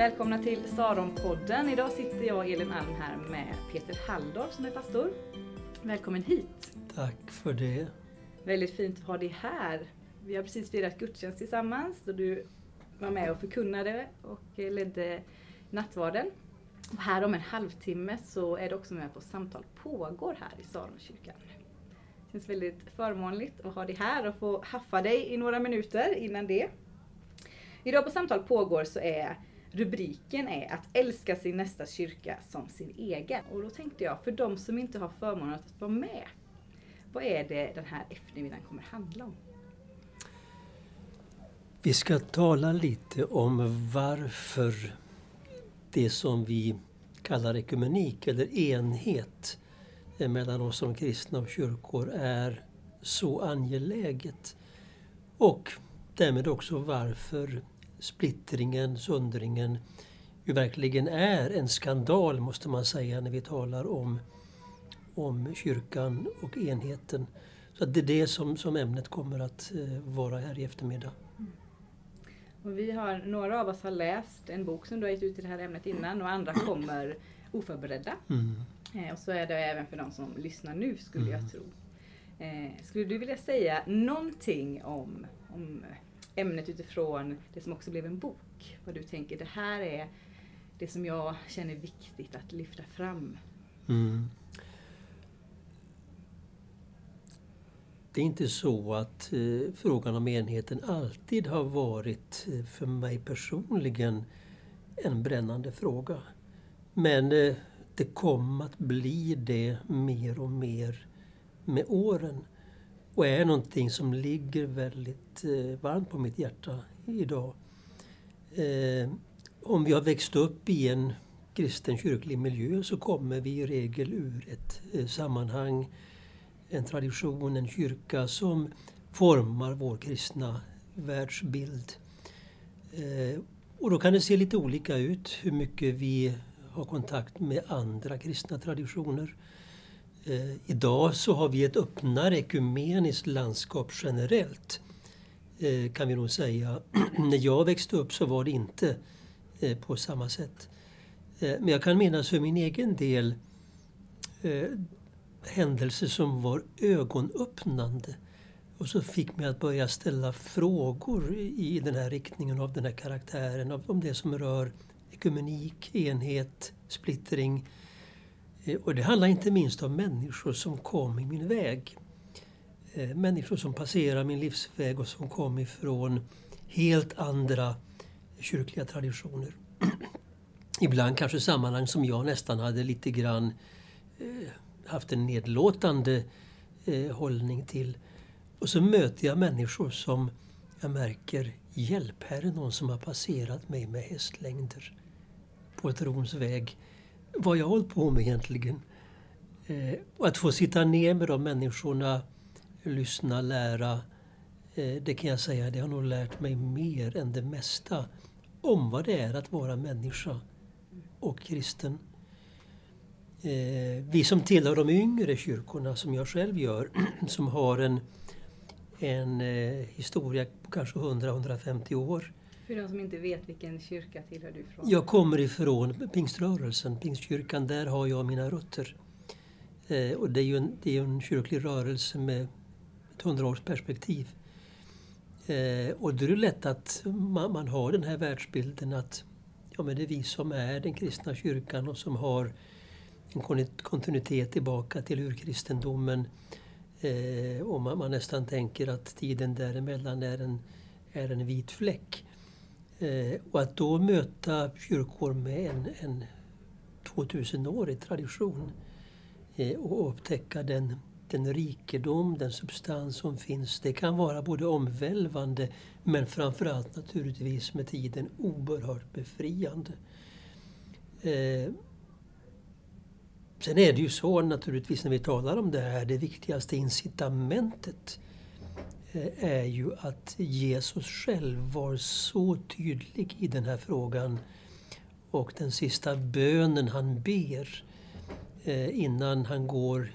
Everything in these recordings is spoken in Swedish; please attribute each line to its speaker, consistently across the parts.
Speaker 1: Välkomna till Saronpodden. Idag sitter jag, Elin Alm, här med Peter Halldorf som är pastor. Välkommen hit!
Speaker 2: Tack för det.
Speaker 1: Väldigt fint att ha dig här. Vi har precis firat gudstjänst tillsammans och du var med och förkunnade och ledde nattvarden. Och här om en halvtimme så är du också med på Samtal pågår här i Saronkyrkan. Det känns väldigt förmånligt att ha dig här och få haffa dig i några minuter innan det. Idag på Samtal pågår så är rubriken är att älska sin nästa kyrka som sin egen. Och då tänkte jag, för de som inte har förmånen att vara med, vad är det den här eftermiddagen kommer handla om?
Speaker 2: Vi ska tala lite om varför det som vi kallar ekumenik eller enhet mellan oss som kristna och kyrkor är så angeläget. Och därmed också varför splittringen, söndringen ju verkligen är en skandal måste man säga när vi talar om, om kyrkan och enheten. Så det är det som, som ämnet kommer att eh, vara här i eftermiddag. Mm.
Speaker 1: Och vi har, några av oss har läst en bok som du har gett ut i det här ämnet innan och andra kommer oförberedda. Mm. Eh, och så är det även för de som lyssnar nu skulle mm. jag tro. Eh, skulle du vilja säga någonting om, om ämnet utifrån det som också blev en bok? Vad du tänker, det här är det som jag känner viktigt att lyfta fram. Mm.
Speaker 2: Det är inte så att eh, frågan om enheten alltid har varit eh, för mig personligen en brännande fråga. Men eh, det kom att bli det mer och mer med åren. Och är någonting som ligger väldigt eh, varmt på mitt hjärta idag. Eh, om vi har växt upp i en kristen kyrklig miljö så kommer vi i regel ur ett eh, sammanhang, en tradition, en kyrka som formar vår kristna världsbild. Eh, och då kan det se lite olika ut hur mycket vi har kontakt med andra kristna traditioner. Eh, idag så har vi ett öppnare ekumeniskt landskap generellt. Eh, kan vi nog säga. När jag växte upp så var det inte eh, på samma sätt. Eh, men jag kan minnas för min egen del eh, händelser som var ögonöppnande och så fick mig att börja ställa frågor i den här riktningen av den här karaktären, om det som rör ekumenik, enhet, splittring. Eh, och det handlar inte minst om människor som kom i min väg. Eh, människor som passerar min livsväg och som kom ifrån helt andra kyrkliga traditioner. Ibland kanske sammanhang som jag nästan hade lite grann eh, haft en nedlåtande hållning till. Och så möter jag människor som jag märker, hjälp, här är någon som har passerat mig med hästlängder på trons väg. Vad jag hållit på med egentligen. Eh, och att få sitta ner med de människorna, lyssna, lära. Eh, det kan jag säga, det har nog lärt mig mer än det mesta om vad det är att vara människa och kristen. Eh, vi som tillhör de yngre kyrkorna, som jag själv gör, som har en, en eh, historia på kanske 100-150 år,
Speaker 1: för de som inte vet, vilken kyrka tillhör du ifrån?
Speaker 2: Jag kommer ifrån pingströrelsen, pingstkyrkan. Där har jag mina rötter. Eh, och det är ju en, det är en kyrklig rörelse med ett hundraårsperspektiv. Eh, och då är det lätt att man, man, har den här världsbilden att ja, men det är vi som är den kristna kyrkan och som har en kontinuitet tillbaka till urkristendomen. Eh, och man, man, nästan tänker att tiden däremellan är en, är en vit fläck. Eh, och att då möta kyrkor med en, en 2000-årig tradition eh, och upptäcka den, den rikedom, den substans som finns. Det kan vara både omvälvande men framförallt naturligtvis med tiden oerhört befriande. Eh, sen är det ju så naturligtvis när vi talar om det här, det viktigaste incitamentet Eh, är ju att Jesus själv var så tydlig i den här frågan. Och den sista bönen han ber eh, innan han går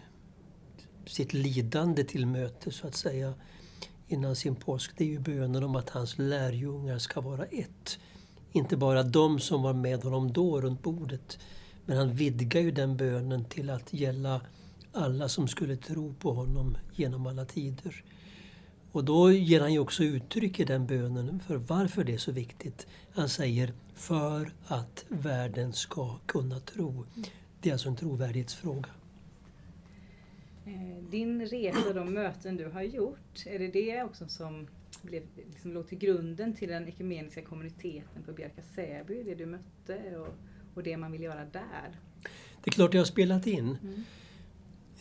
Speaker 2: sitt lidande till möte så att säga innan sin påsk, det är ju bönen om att hans lärjungar ska vara ett inte bara de som var med honom då runt bordet. Men han vidgar ju den bönen till att gälla alla som skulle tro på honom genom alla tider. Och då ger han ju också uttryck i den bönen för varför det är så viktigt. Han säger för att världen ska kunna tro. Det är alltså en trovärdighetsfråga.
Speaker 1: Eh, din resa och de möten du har gjort, är det det också som blev, liksom, låg till grunden till den ekumeniska kommuniteten på Bjärka Säby, det du mötte och, och det man vill göra där?
Speaker 2: Det är klart jag har spelat in. Mm.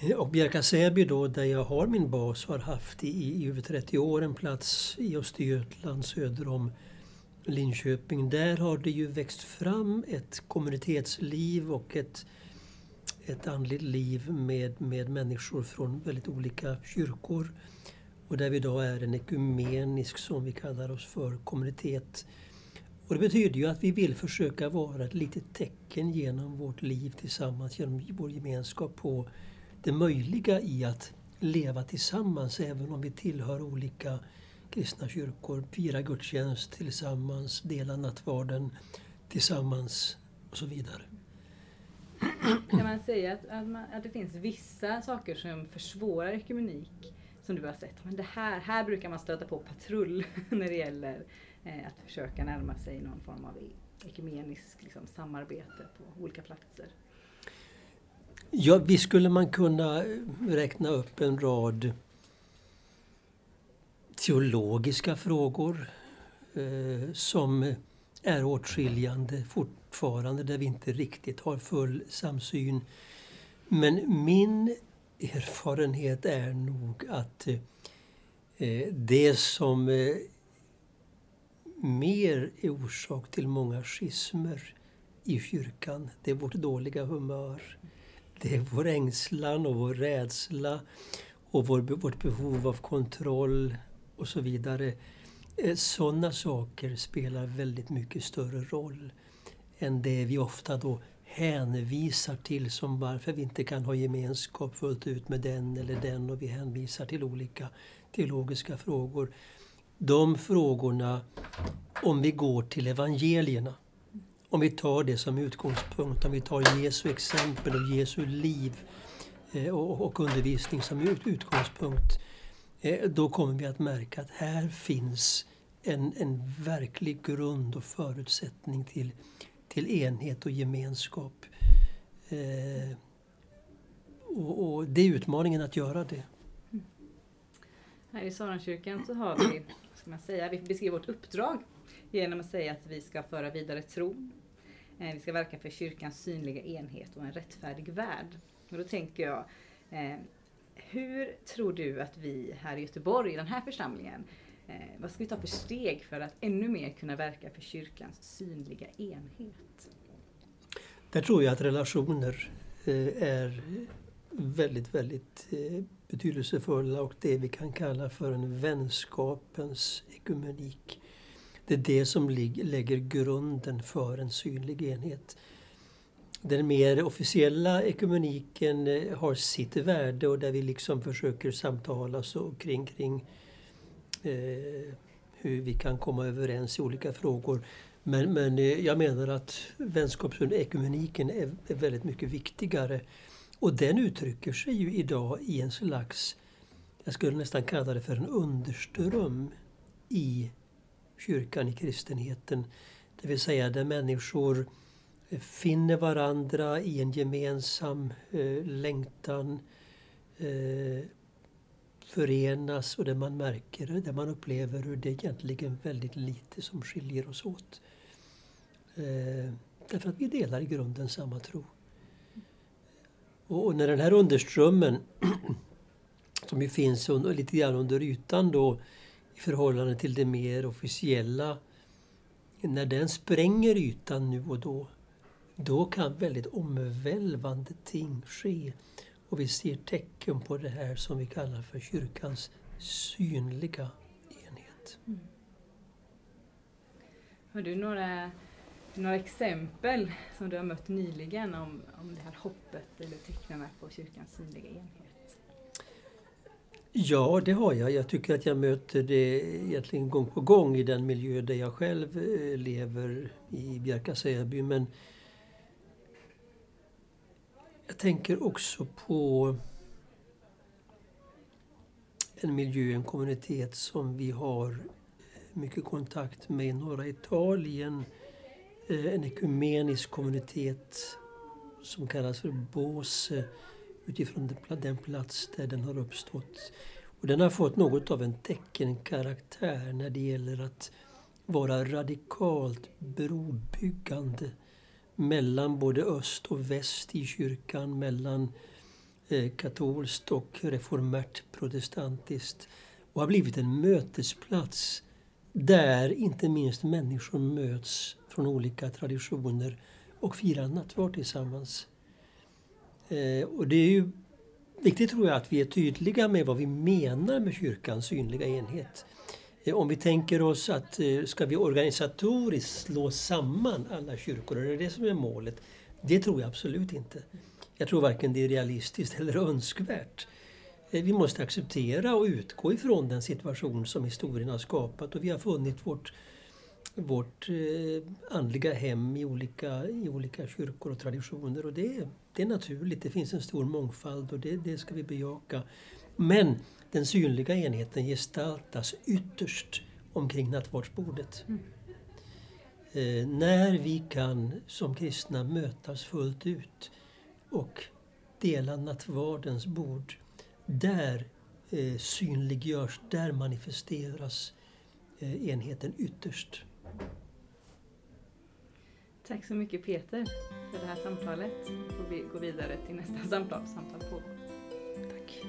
Speaker 2: Eh, och Bjärka Säby då, där jag har min bas, har haft i, i över 30 år en plats i Östergötland söder om Linköping. Där har det ju växt fram ett kommunitetsliv och ett, ett andligt liv med, med människor från väldigt olika kyrkor. Och där vi idag är en ekumenisk, som vi kallar oss för, kommunitet. Och det betyder ju att vi vill försöka vara ett litet tecken genom vårt liv tillsammans, genom vår gemenskap på det möjliga i att leva tillsammans även om vi tillhör olika kristna kyrkor, fira gudstjänst tillsammans, dela nattvarden tillsammans och så vidare.
Speaker 1: Kan man säga att, att, man, att det finns vissa saker som försvårar ekumenik som du har sett? Men det här, här brukar man stöta på patrull när det gäller eh, att försöka närma sig någon form av e-, ekumeniskt liksom, samarbete på olika platser.
Speaker 2: Ja, visst skulle man kunna räkna upp en rad teologiska frågor eh, som är åtskiljande fortfarande, där vi inte riktigt har full samsyn. Men min erfarenhet är nog att eh, det som eh, mer är orsak till många schismer i kyrkan, det är vårt dåliga humör. Det är vår ängslan och vår rädsla och vår, vårt behov av kontroll och så vidare. Eh, Sådana saker spelar väldigt mycket större roll än det vi ofta då hänvisar till som varför vi inte kan ha gemenskap fullt ut med den eller den och vi hänvisar till olika teologiska frågor. De frågorna, om vi går till evangelierna, om vi tar det som utgångspunkt, om vi tar Jesu exempel och Jesu liv eh, och undervisning som utgångspunkt, eh, då kommer vi att märka att här finns en, en verklig grund och förutsättning till, till enhet och gemenskap. Eh, och, och, det är utmaningen att göra det.
Speaker 1: Här i Saronkyrkan så har vi, ska man säga, vi beskriver vårt uppdrag genom att säga att vi ska föra vidare tron, Eh, vi ska verka för kyrkans synliga enhet och en rättfärdig värld. Och då tänker jag, eh, hur tror du att vi här i Göteborg, i den här församlingen, eh, vad ska vi ta för steg för att ännu mer kunna verka för kyrkans synliga enhet?
Speaker 2: Där tror jag att relationer är väldigt, väldigt betydelsefulla och det vi kan kalla för en vänskapens ekumenik. Det är det som lägger grunden för en synlig enhet. Den mer officiella ekumeniken eh, har sitt värde och där vi liksom försöker samtala så kring, kring eh, hur vi kan komma överens i olika frågor. Men, men eh, jag menar att vänskapsekumeniken är, är väldigt mycket viktigare. Och den uttrycker sig ju idag i en slags, jag skulle nästan kalla det för en underström i kyrkan, i kristenheten. Det vill säga där människor finner varandra i en gemensam eh, längtan, eh, förenas och där man märker, där man upplever hur det är egentligen väldigt lite som skiljer oss åt. Eh, därför att vi delar i grunden samma tro. Och, och när den här underströmmen, som ju finns under, lite grann under ytan då, i förhållande till det mer officiella. När den spränger ytan nu och då, då kan väldigt omvälvande ting ske. Och vi ser tecken på det här som vi kallar för kyrkans synliga enhet. Mm.
Speaker 1: Har du några, några exempel som du har mött nyligen om, om det här hoppet eller tecknen på kyrkans synliga enhet?
Speaker 2: Ja, det har jag. Jag tycker att jag möter det egentligen gång på gång i den miljö där jag själv eh, lever i Bjärka-Säby. Men jag tänker också på en miljö, en kommunitet som vi har eh, mycket kontakt med i norra Italien. Eh, en ekumenisk kommunitet som kallas för Bose utifrån den plats där den har uppstått. Och den har fått något av en teckenkaraktär när det gäller att vara radikalt brobyggande mellan både öst och väst i kyrkan, mellan eh, katolskt och reformärt protestantiskt och har blivit en mötesplats där inte minst människor möts från olika traditioner och firar nattvard tillsammans. Eh, och det är ju viktigt tror jag att vi är tydliga med vad vi menar med kyrkans synliga enhet. Eh, om vi tänker oss att eh, ska vi organisatoriskt slå samman alla kyrkor, är det det som är målet? Det tror jag absolut inte. Jag tror varken det är realistiskt eller önskvärt. Eh, vi måste acceptera och utgå ifrån den situation som historien har skapat och vi har funnit vårt vårt eh, andliga hem i olika, i olika kyrkor och traditioner. Och det, det är naturligt, det finns en stor mångfald och det, det ska vi bejaka. Men den synliga enheten gestaltas ytterst omkring nattvardsbordet. Mm. Eh, när vi kan som kristna mötas fullt ut och dela nattvardens bord, där eh, synliggörs, där manifesteras eh, enheten ytterst.
Speaker 1: Tack så mycket Peter för det här samtalet. Och vi går vidare till nästa samtal. Samtal pågår.
Speaker 2: Tack.